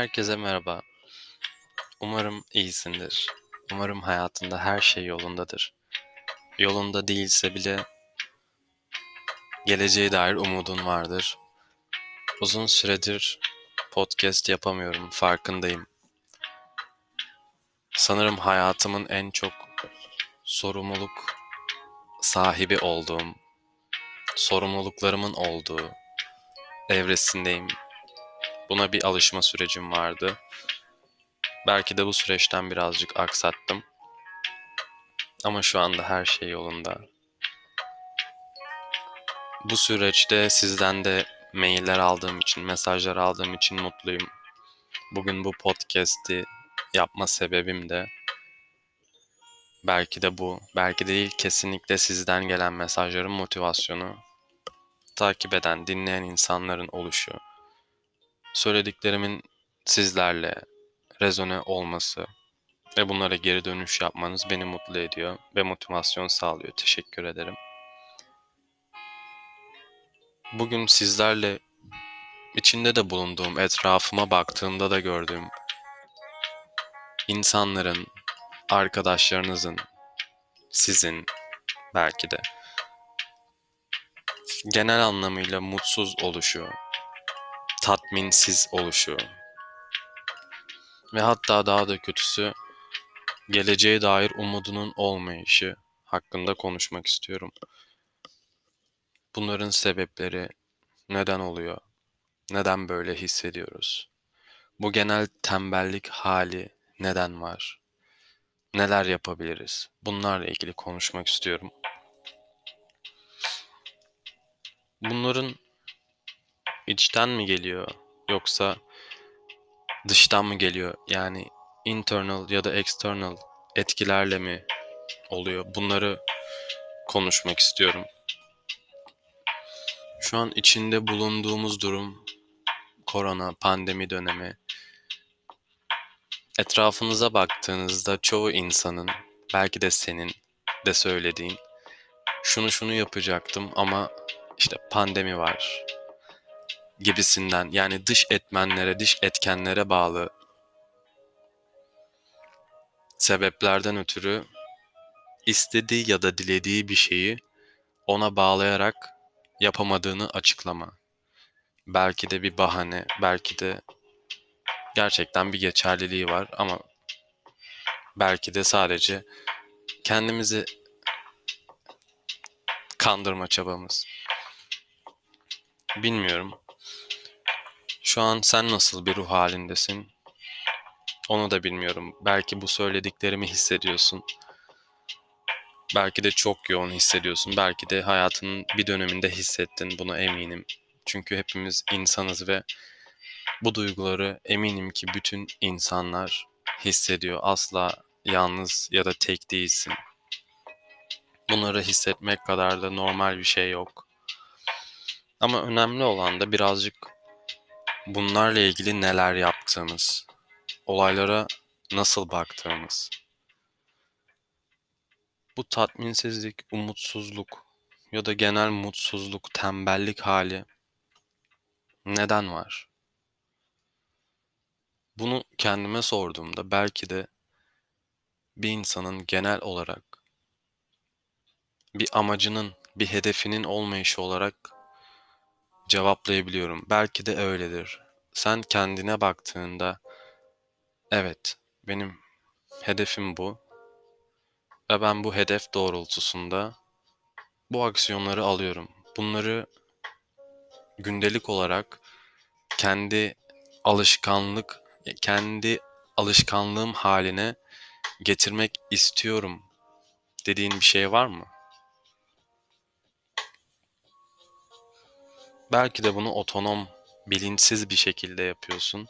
Herkese merhaba. Umarım iyisindir. Umarım hayatında her şey yolundadır. Yolunda değilse bile geleceğe dair umudun vardır. Uzun süredir podcast yapamıyorum, farkındayım. Sanırım hayatımın en çok sorumluluk sahibi olduğum, sorumluluklarımın olduğu evresindeyim. Buna bir alışma sürecim vardı. Belki de bu süreçten birazcık aksattım. Ama şu anda her şey yolunda. Bu süreçte sizden de mailler aldığım için, mesajlar aldığım için mutluyum. Bugün bu podcast'i yapma sebebim de belki de bu, belki de değil kesinlikle sizden gelen mesajların motivasyonu, takip eden, dinleyen insanların oluşu, söylediklerimin sizlerle rezone olması ve bunlara geri dönüş yapmanız beni mutlu ediyor ve motivasyon sağlıyor. Teşekkür ederim. Bugün sizlerle içinde de bulunduğum, etrafıma baktığımda da gördüğüm insanların, arkadaşlarınızın, sizin belki de genel anlamıyla mutsuz oluşu, tatminsiz oluşu ve hatta daha da kötüsü geleceğe dair umudunun olmayışı hakkında konuşmak istiyorum. Bunların sebepleri neden oluyor? Neden böyle hissediyoruz? Bu genel tembellik hali neden var? Neler yapabiliriz? Bunlarla ilgili konuşmak istiyorum. Bunların içten mi geliyor yoksa dıştan mı geliyor? Yani internal ya da external etkilerle mi oluyor? Bunları konuşmak istiyorum. Şu an içinde bulunduğumuz durum korona, pandemi dönemi. Etrafınıza baktığınızda çoğu insanın, belki de senin de söylediğin, şunu şunu yapacaktım ama işte pandemi var gibisinden yani dış etmenlere, dış etkenlere bağlı sebeplerden ötürü istediği ya da dilediği bir şeyi ona bağlayarak yapamadığını açıklama. Belki de bir bahane, belki de gerçekten bir geçerliliği var ama belki de sadece kendimizi kandırma çabamız. Bilmiyorum. Şu an sen nasıl bir ruh halindesin? Onu da bilmiyorum. Belki bu söylediklerimi hissediyorsun. Belki de çok yoğun hissediyorsun. Belki de hayatının bir döneminde hissettin. Buna eminim. Çünkü hepimiz insanız ve bu duyguları eminim ki bütün insanlar hissediyor. Asla yalnız ya da tek değilsin. Bunları hissetmek kadar da normal bir şey yok. Ama önemli olan da birazcık bunlarla ilgili neler yaptığımız, olaylara nasıl baktığımız. Bu tatminsizlik, umutsuzluk ya da genel mutsuzluk, tembellik hali neden var? Bunu kendime sorduğumda belki de bir insanın genel olarak bir amacının, bir hedefinin olmayışı olarak cevaplayabiliyorum. Belki de öyledir. Sen kendine baktığında evet benim hedefim bu ve ben bu hedef doğrultusunda bu aksiyonları alıyorum. Bunları gündelik olarak kendi alışkanlık kendi alışkanlığım haline getirmek istiyorum dediğin bir şey var mı? Belki de bunu otonom, bilinçsiz bir şekilde yapıyorsun.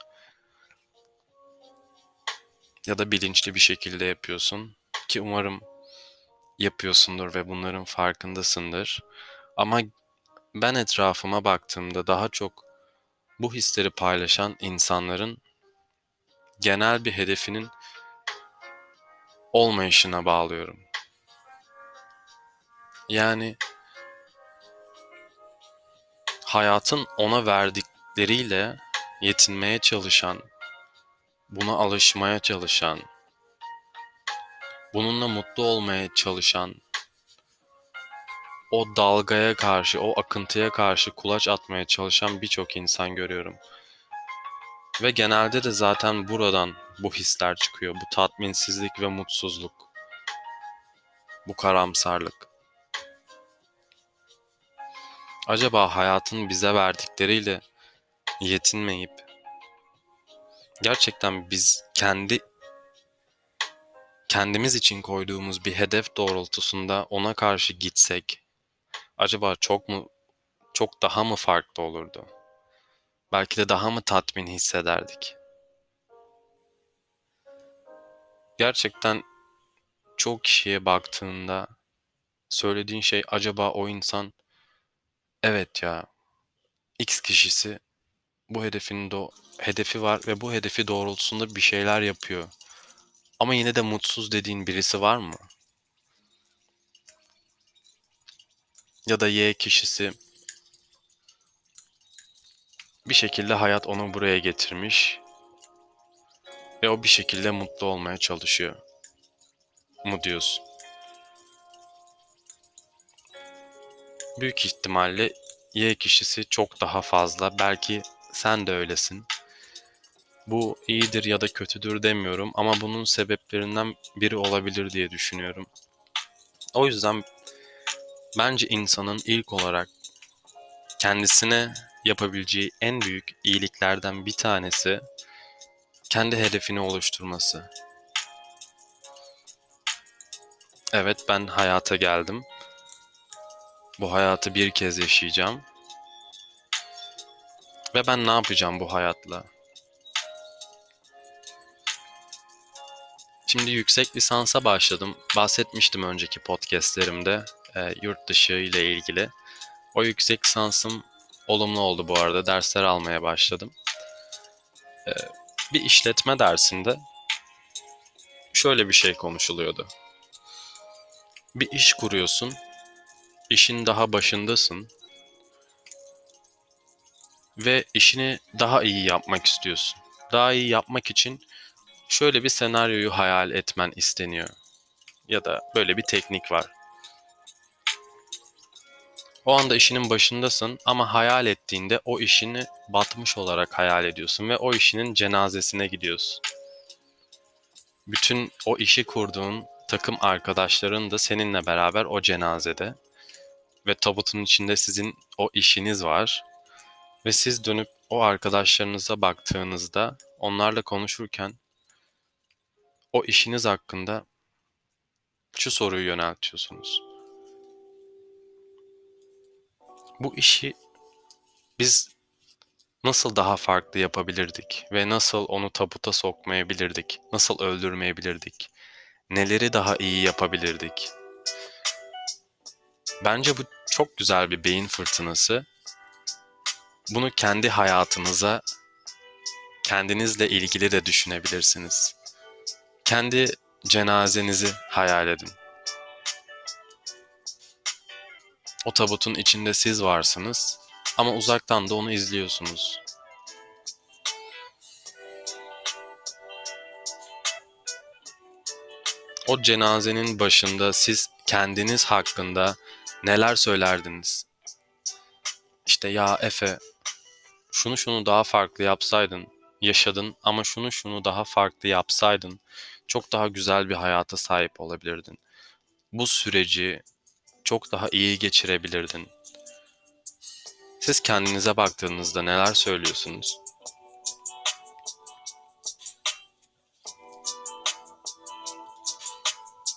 Ya da bilinçli bir şekilde yapıyorsun ki umarım yapıyorsundur ve bunların farkındasındır. Ama ben etrafıma baktığımda daha çok bu hisleri paylaşan insanların genel bir hedefinin olmayışına bağlıyorum. Yani hayatın ona verdikleriyle yetinmeye çalışan buna alışmaya çalışan, bununla mutlu olmaya çalışan, o dalgaya karşı, o akıntıya karşı kulaç atmaya çalışan birçok insan görüyorum. Ve genelde de zaten buradan bu hisler çıkıyor. Bu tatminsizlik ve mutsuzluk. Bu karamsarlık. Acaba hayatın bize verdikleriyle yetinmeyip gerçekten biz kendi kendimiz için koyduğumuz bir hedef doğrultusunda ona karşı gitsek acaba çok mu çok daha mı farklı olurdu? Belki de daha mı tatmin hissederdik? Gerçekten çok kişiye baktığında söylediğin şey acaba o insan evet ya X kişisi bu hedefinin do hedefi var ve bu hedefi doğrultusunda bir şeyler yapıyor. Ama yine de mutsuz dediğin birisi var mı? Ya da Y kişisi bir şekilde hayat onu buraya getirmiş ve o bir şekilde mutlu olmaya çalışıyor. Mu diyorsun? Büyük ihtimalle Y kişisi çok daha fazla. Belki sen de öylesin. Bu iyidir ya da kötüdür demiyorum ama bunun sebeplerinden biri olabilir diye düşünüyorum. O yüzden bence insanın ilk olarak kendisine yapabileceği en büyük iyiliklerden bir tanesi kendi hedefini oluşturması. Evet ben hayata geldim. Bu hayatı bir kez yaşayacağım. Ve ben ne yapacağım bu hayatla? Şimdi yüksek lisansa başladım. Bahsetmiştim önceki podcastlerimde e, yurt dışı ile ilgili. O yüksek lisansım olumlu oldu bu arada. Dersler almaya başladım. E, bir işletme dersinde şöyle bir şey konuşuluyordu. Bir iş kuruyorsun, işin daha başındasın ve işini daha iyi yapmak istiyorsun. Daha iyi yapmak için şöyle bir senaryoyu hayal etmen isteniyor. Ya da böyle bir teknik var. O anda işinin başındasın ama hayal ettiğinde o işini batmış olarak hayal ediyorsun ve o işinin cenazesine gidiyorsun. Bütün o işi kurduğun takım arkadaşların da seninle beraber o cenazede ve tabutun içinde sizin o işiniz var ve siz dönüp o arkadaşlarınıza baktığınızda onlarla konuşurken o işiniz hakkında şu soruyu yöneltiyorsunuz. Bu işi biz nasıl daha farklı yapabilirdik ve nasıl onu tabuta sokmayabilirdik? Nasıl öldürmeyebilirdik? Neleri daha iyi yapabilirdik? Bence bu çok güzel bir beyin fırtınası. Bunu kendi hayatınıza, kendinizle ilgili de düşünebilirsiniz. Kendi cenazenizi hayal edin. O tabutun içinde siz varsınız ama uzaktan da onu izliyorsunuz. O cenazenin başında siz kendiniz hakkında neler söylerdiniz? İşte ya Efe, şunu şunu daha farklı yapsaydın, yaşadın ama şunu şunu daha farklı yapsaydın çok daha güzel bir hayata sahip olabilirdin. Bu süreci çok daha iyi geçirebilirdin. Siz kendinize baktığınızda neler söylüyorsunuz?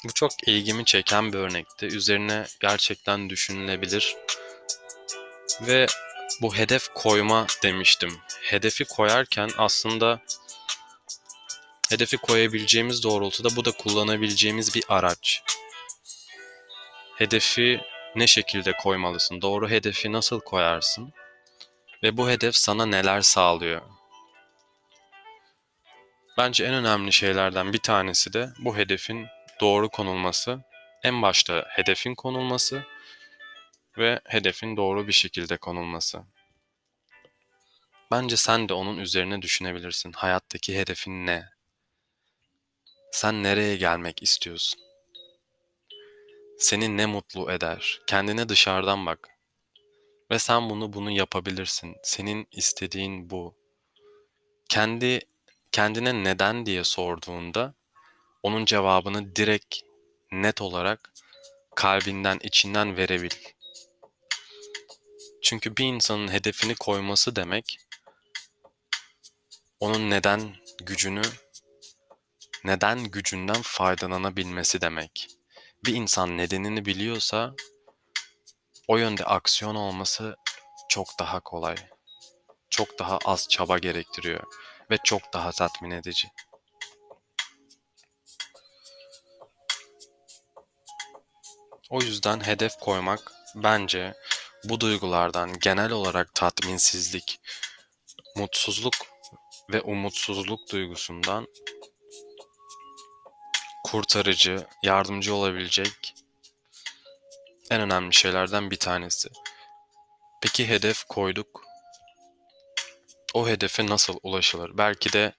Bu çok ilgimi çeken bir örnekti. Üzerine gerçekten düşünülebilir. Ve bu hedef koyma demiştim. Hedefi koyarken aslında hedefi koyabileceğimiz doğrultuda bu da kullanabileceğimiz bir araç. Hedefi ne şekilde koymalısın? Doğru hedefi nasıl koyarsın? Ve bu hedef sana neler sağlıyor? Bence en önemli şeylerden bir tanesi de bu hedefin doğru konulması. En başta hedefin konulması ve hedefin doğru bir şekilde konulması. Bence sen de onun üzerine düşünebilirsin. Hayattaki hedefin ne? Sen nereye gelmek istiyorsun? Seni ne mutlu eder? Kendine dışarıdan bak. Ve sen bunu bunu yapabilirsin. Senin istediğin bu. Kendi kendine neden diye sorduğunda onun cevabını direkt net olarak kalbinden, içinden verebil. Çünkü bir insanın hedefini koyması demek onun neden gücünü neden gücünden faydalanabilmesi demek. Bir insan nedenini biliyorsa o yönde aksiyon olması çok daha kolay. Çok daha az çaba gerektiriyor ve çok daha tatmin edici. O yüzden hedef koymak bence bu duygulardan genel olarak tatminsizlik, mutsuzluk ve umutsuzluk duygusundan kurtarıcı, yardımcı olabilecek en önemli şeylerden bir tanesi. Peki hedef koyduk. O hedefe nasıl ulaşılır? Belki de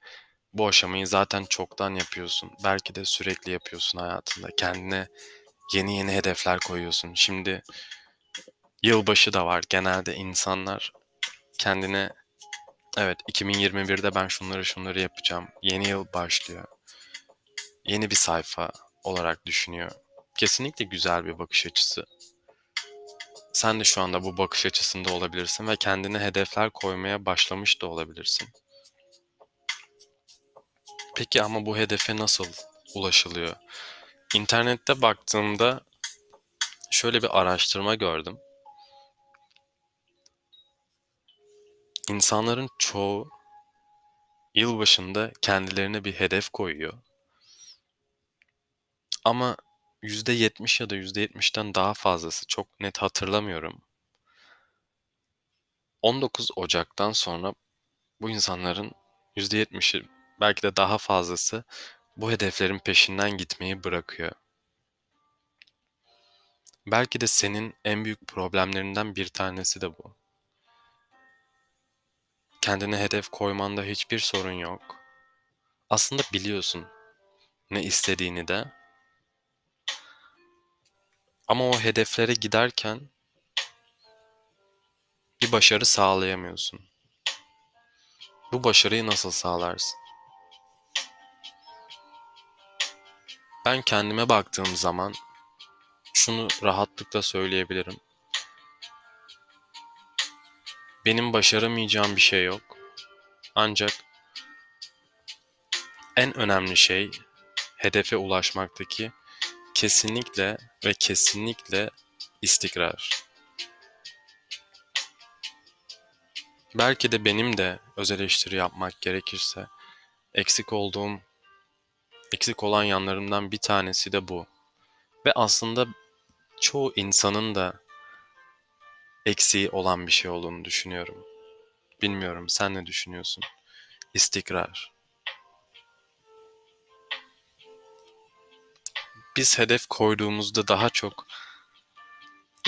bu aşamayı zaten çoktan yapıyorsun. Belki de sürekli yapıyorsun hayatında. Kendine yeni yeni hedefler koyuyorsun. Şimdi yılbaşı da var. Genelde insanlar kendine evet 2021'de ben şunları şunları yapacağım. Yeni yıl başlıyor. Yeni bir sayfa olarak düşünüyor. Kesinlikle güzel bir bakış açısı. Sen de şu anda bu bakış açısında olabilirsin ve kendine hedefler koymaya başlamış da olabilirsin. Peki ama bu hedefe nasıl ulaşılıyor? İnternette baktığımda şöyle bir araştırma gördüm. İnsanların çoğu yılbaşında kendilerine bir hedef koyuyor. Ama %70 ya da %70'ten daha fazlası çok net hatırlamıyorum. 19 Ocak'tan sonra bu insanların %70'i belki de daha fazlası bu hedeflerin peşinden gitmeyi bırakıyor. Belki de senin en büyük problemlerinden bir tanesi de bu. Kendine hedef koymanda hiçbir sorun yok. Aslında biliyorsun ne istediğini de. Ama o hedeflere giderken bir başarı sağlayamıyorsun. Bu başarıyı nasıl sağlarsın? Ben kendime baktığım zaman şunu rahatlıkla söyleyebilirim. Benim başaramayacağım bir şey yok. Ancak en önemli şey hedefe ulaşmaktaki kesinlikle ve kesinlikle istikrar. Belki de benim de öz eleştiri yapmak gerekirse eksik olduğum eksik olan yanlarımdan bir tanesi de bu. Ve aslında çoğu insanın da eksiği olan bir şey olduğunu düşünüyorum. Bilmiyorum sen ne düşünüyorsun? İstikrar. Biz hedef koyduğumuzda daha çok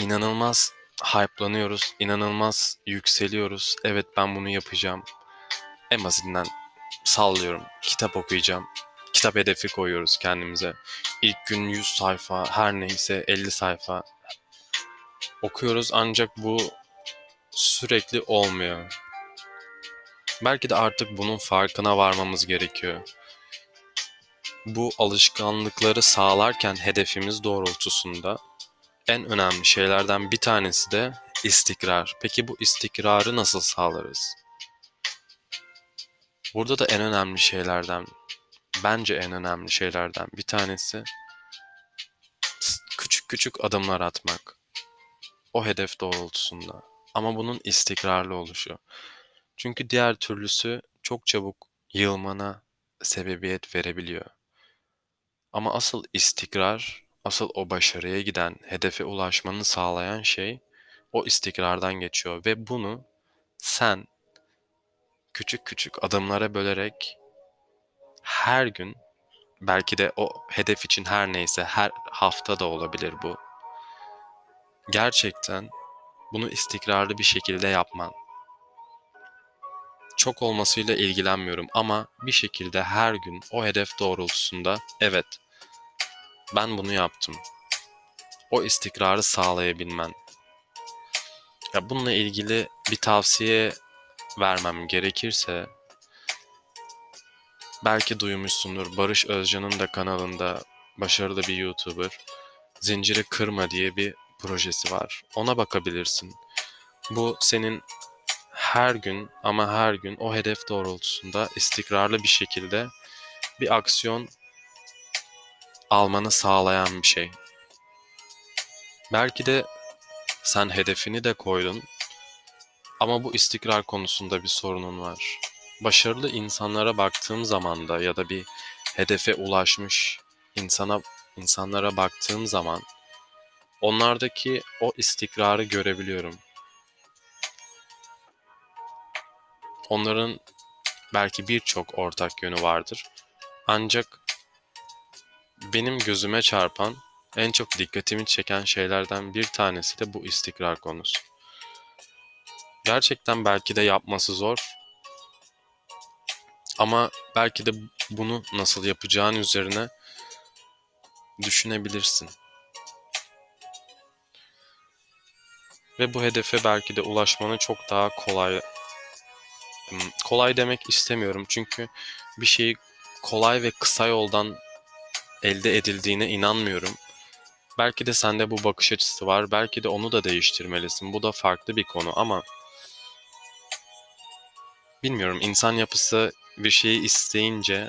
inanılmaz hype'lanıyoruz, inanılmaz yükseliyoruz. Evet ben bunu yapacağım. En basitinden sallıyorum. Kitap okuyacağım kitap hedefi koyuyoruz kendimize. İlk gün 100 sayfa, her neyse 50 sayfa okuyoruz ancak bu sürekli olmuyor. Belki de artık bunun farkına varmamız gerekiyor. Bu alışkanlıkları sağlarken hedefimiz doğrultusunda en önemli şeylerden bir tanesi de istikrar. Peki bu istikrarı nasıl sağlarız? Burada da en önemli şeylerden bence en önemli şeylerden bir tanesi küçük küçük adımlar atmak. O hedef doğrultusunda. Ama bunun istikrarlı oluşu. Çünkü diğer türlüsü çok çabuk yılmana sebebiyet verebiliyor. Ama asıl istikrar, asıl o başarıya giden, hedefe ulaşmanı sağlayan şey o istikrardan geçiyor ve bunu sen küçük küçük adımlara bölerek her gün belki de o hedef için her neyse her hafta da olabilir bu. Gerçekten bunu istikrarlı bir şekilde yapman. çok olmasıyla ilgilenmiyorum ama bir şekilde her gün o hedef doğrultusunda evet ben bunu yaptım. O istikrarı sağlayabilmen. Ya bununla ilgili bir tavsiye vermem gerekirse belki duymuşsundur Barış Özcan'ın da kanalında başarılı bir YouTuber Zinciri Kırma diye bir projesi var. Ona bakabilirsin. Bu senin her gün ama her gün o hedef doğrultusunda istikrarlı bir şekilde bir aksiyon almanı sağlayan bir şey. Belki de sen hedefini de koydun ama bu istikrar konusunda bir sorunun var. Başarılı insanlara baktığım zaman da ya da bir hedefe ulaşmış insana insanlara baktığım zaman onlardaki o istikrarı görebiliyorum. Onların belki birçok ortak yönü vardır. Ancak benim gözüme çarpan, en çok dikkatimi çeken şeylerden bir tanesi de bu istikrar konusu. Gerçekten belki de yapması zor. Ama belki de bunu nasıl yapacağın üzerine düşünebilirsin. Ve bu hedefe belki de ulaşmanı çok daha kolay kolay demek istemiyorum çünkü bir şeyi kolay ve kısa yoldan elde edildiğine inanmıyorum. Belki de sende bu bakış açısı var, belki de onu da değiştirmelisin. Bu da farklı bir konu ama bilmiyorum insan yapısı bir şeyi isteyince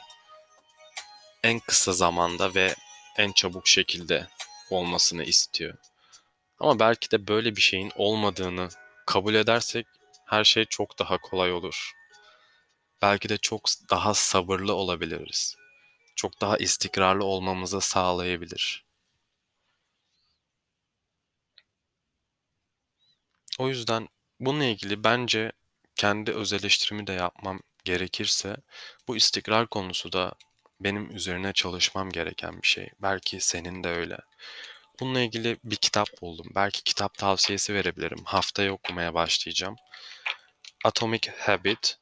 en kısa zamanda ve en çabuk şekilde olmasını istiyor. Ama belki de böyle bir şeyin olmadığını kabul edersek her şey çok daha kolay olur. Belki de çok daha sabırlı olabiliriz. Çok daha istikrarlı olmamızı sağlayabilir. O yüzden bununla ilgili bence kendi öz eleştirimi de yapmam gerekirse bu istikrar konusu da benim üzerine çalışmam gereken bir şey. Belki senin de öyle. Bununla ilgili bir kitap buldum. Belki kitap tavsiyesi verebilirim. Haftaya okumaya başlayacağım. Atomic Habit,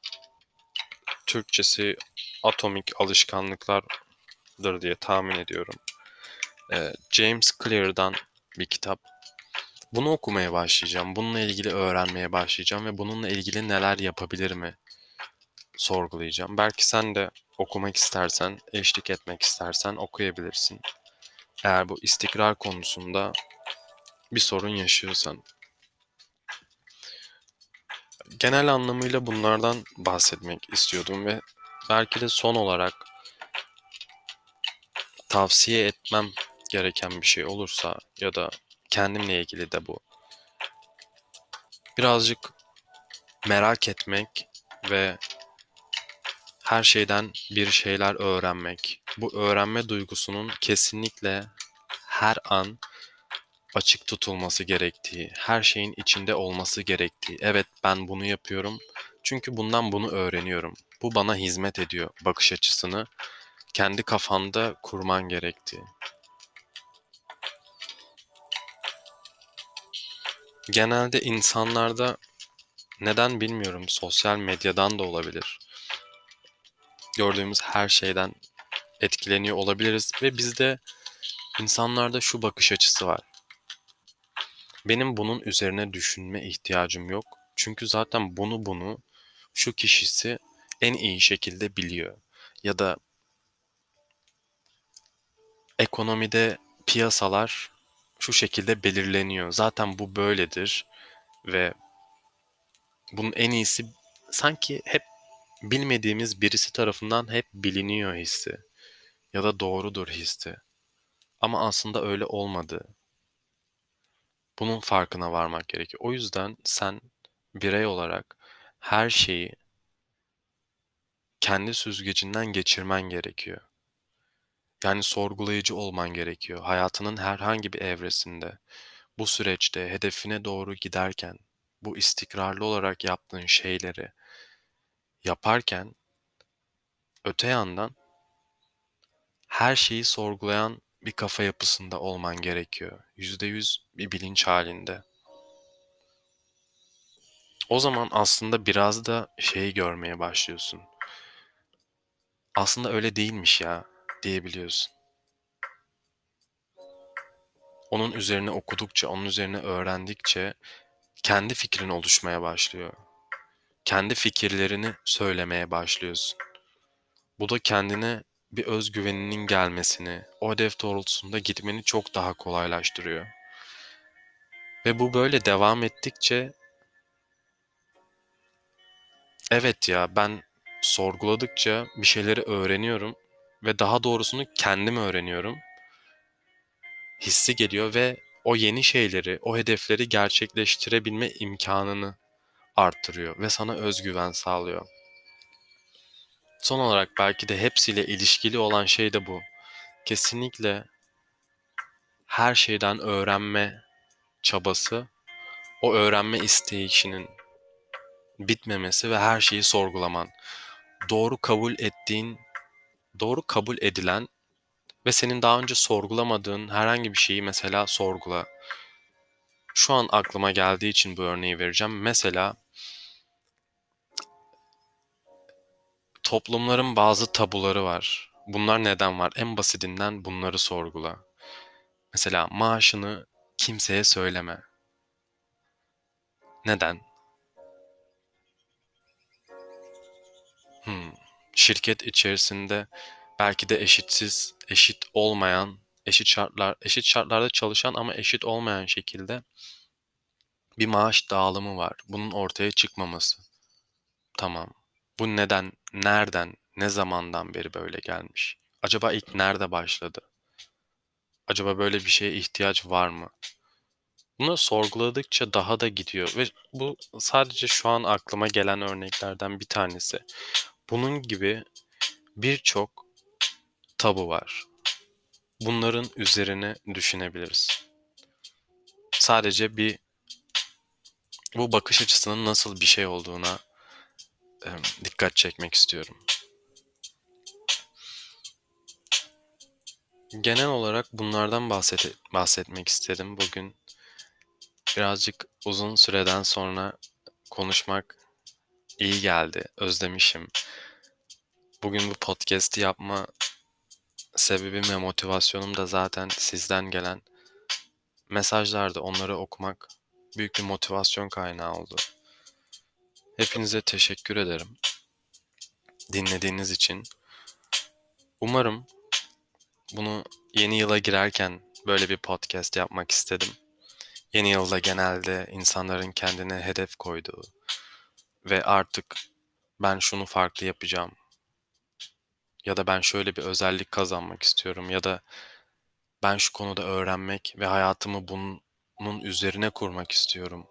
Türkçesi atomik alışkanlıklardır diye tahmin ediyorum. Ee, James Clear'dan bir kitap. Bunu okumaya başlayacağım. Bununla ilgili öğrenmeye başlayacağım ve bununla ilgili neler yapabilir mi sorgulayacağım. Belki sen de okumak istersen, eşlik etmek istersen okuyabilirsin. Eğer bu istikrar konusunda bir sorun yaşıyorsan genel anlamıyla bunlardan bahsetmek istiyordum ve belki de son olarak tavsiye etmem gereken bir şey olursa ya da kendimle ilgili de bu. Birazcık merak etmek ve her şeyden bir şeyler öğrenmek. Bu öğrenme duygusunun kesinlikle her an açık tutulması gerektiği, her şeyin içinde olması gerektiği. Evet ben bunu yapıyorum çünkü bundan bunu öğreniyorum. Bu bana hizmet ediyor bakış açısını kendi kafanda kurman gerektiği. Genelde insanlarda neden bilmiyorum sosyal medyadan da olabilir. Gördüğümüz her şeyden etkileniyor olabiliriz ve bizde insanlarda şu bakış açısı var. Benim bunun üzerine düşünme ihtiyacım yok. Çünkü zaten bunu bunu şu kişisi en iyi şekilde biliyor. Ya da ekonomide piyasalar şu şekilde belirleniyor. Zaten bu böyledir ve bunun en iyisi sanki hep bilmediğimiz birisi tarafından hep biliniyor hissi ya da doğrudur hissi. Ama aslında öyle olmadığı. Bunun farkına varmak gerekiyor. O yüzden sen birey olarak her şeyi kendi süzgecinden geçirmen gerekiyor. Yani sorgulayıcı olman gerekiyor. Hayatının herhangi bir evresinde, bu süreçte hedefine doğru giderken, bu istikrarlı olarak yaptığın şeyleri yaparken öte yandan her şeyi sorgulayan bir kafa yapısında olman gerekiyor. Yüzde yüz bir bilinç halinde. O zaman aslında biraz da şeyi görmeye başlıyorsun. Aslında öyle değilmiş ya diyebiliyorsun. Onun üzerine okudukça, onun üzerine öğrendikçe kendi fikrin oluşmaya başlıyor. Kendi fikirlerini söylemeye başlıyorsun. Bu da kendine bir özgüveninin gelmesini, o hedef doğrultusunda gitmeni çok daha kolaylaştırıyor. Ve bu böyle devam ettikçe evet ya ben sorguladıkça bir şeyleri öğreniyorum ve daha doğrusunu kendim öğreniyorum. Hissi geliyor ve o yeni şeyleri, o hedefleri gerçekleştirebilme imkanını arttırıyor ve sana özgüven sağlıyor. Son olarak belki de hepsiyle ilişkili olan şey de bu. Kesinlikle her şeyden öğrenme çabası, o öğrenme isteyişinin bitmemesi ve her şeyi sorgulaman. Doğru kabul ettiğin, doğru kabul edilen ve senin daha önce sorgulamadığın herhangi bir şeyi mesela sorgula. Şu an aklıma geldiği için bu örneği vereceğim. Mesela toplumların bazı tabuları var. Bunlar neden var? En basitinden bunları sorgula. Mesela maaşını kimseye söyleme. Neden? Hmm. Şirket içerisinde belki de eşitsiz, eşit olmayan, eşit şartlar, eşit şartlarda çalışan ama eşit olmayan şekilde bir maaş dağılımı var. Bunun ortaya çıkmaması. Tamam. Bu neden, nereden, ne zamandan beri böyle gelmiş? Acaba ilk nerede başladı? Acaba böyle bir şeye ihtiyaç var mı? Bunu sorguladıkça daha da gidiyor ve bu sadece şu an aklıma gelen örneklerden bir tanesi. Bunun gibi birçok tabu var. Bunların üzerine düşünebiliriz. Sadece bir bu bakış açısının nasıl bir şey olduğuna dikkat çekmek istiyorum. Genel olarak bunlardan bahset bahsetmek istedim bugün. Birazcık uzun süreden sonra konuşmak iyi geldi. Özlemişim. Bugün bu podcast'i yapma sebebim ve motivasyonum da zaten sizden gelen mesajlardı. Onları okumak büyük bir motivasyon kaynağı oldu. Hepinize teşekkür ederim. Dinlediğiniz için. Umarım bunu yeni yıla girerken böyle bir podcast yapmak istedim. Yeni yılda genelde insanların kendine hedef koyduğu ve artık ben şunu farklı yapacağım ya da ben şöyle bir özellik kazanmak istiyorum ya da ben şu konuda öğrenmek ve hayatımı bunun üzerine kurmak istiyorum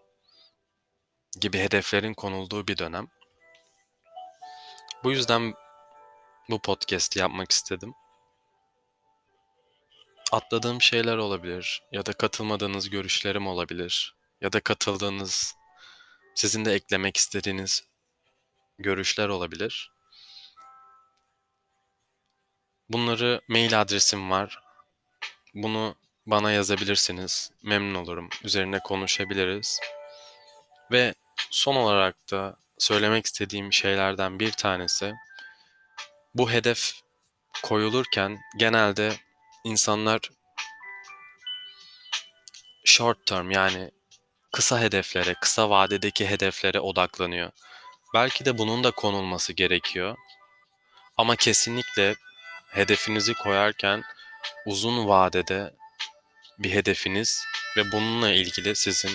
gibi hedeflerin konulduğu bir dönem. Bu yüzden bu podcast'i yapmak istedim. Atladığım şeyler olabilir ya da katılmadığınız görüşlerim olabilir ya da katıldığınız sizin de eklemek istediğiniz görüşler olabilir. Bunları mail adresim var. Bunu bana yazabilirsiniz. Memnun olurum. Üzerine konuşabiliriz. Ve son olarak da söylemek istediğim şeylerden bir tanesi bu hedef koyulurken genelde insanlar short term yani kısa hedeflere, kısa vadedeki hedeflere odaklanıyor. Belki de bunun da konulması gerekiyor. Ama kesinlikle hedefinizi koyarken uzun vadede bir hedefiniz ve bununla ilgili sizin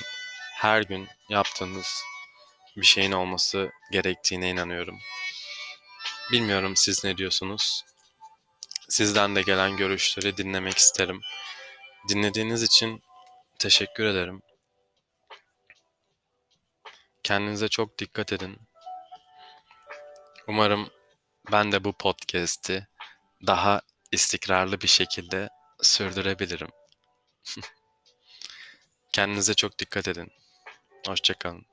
her gün yaptığınız bir şeyin olması gerektiğine inanıyorum. Bilmiyorum siz ne diyorsunuz? Sizden de gelen görüşleri dinlemek isterim. Dinlediğiniz için teşekkür ederim. Kendinize çok dikkat edin. Umarım ben de bu podcast'i daha istikrarlı bir şekilde sürdürebilirim. Kendinize çok dikkat edin. Hoşçakalın.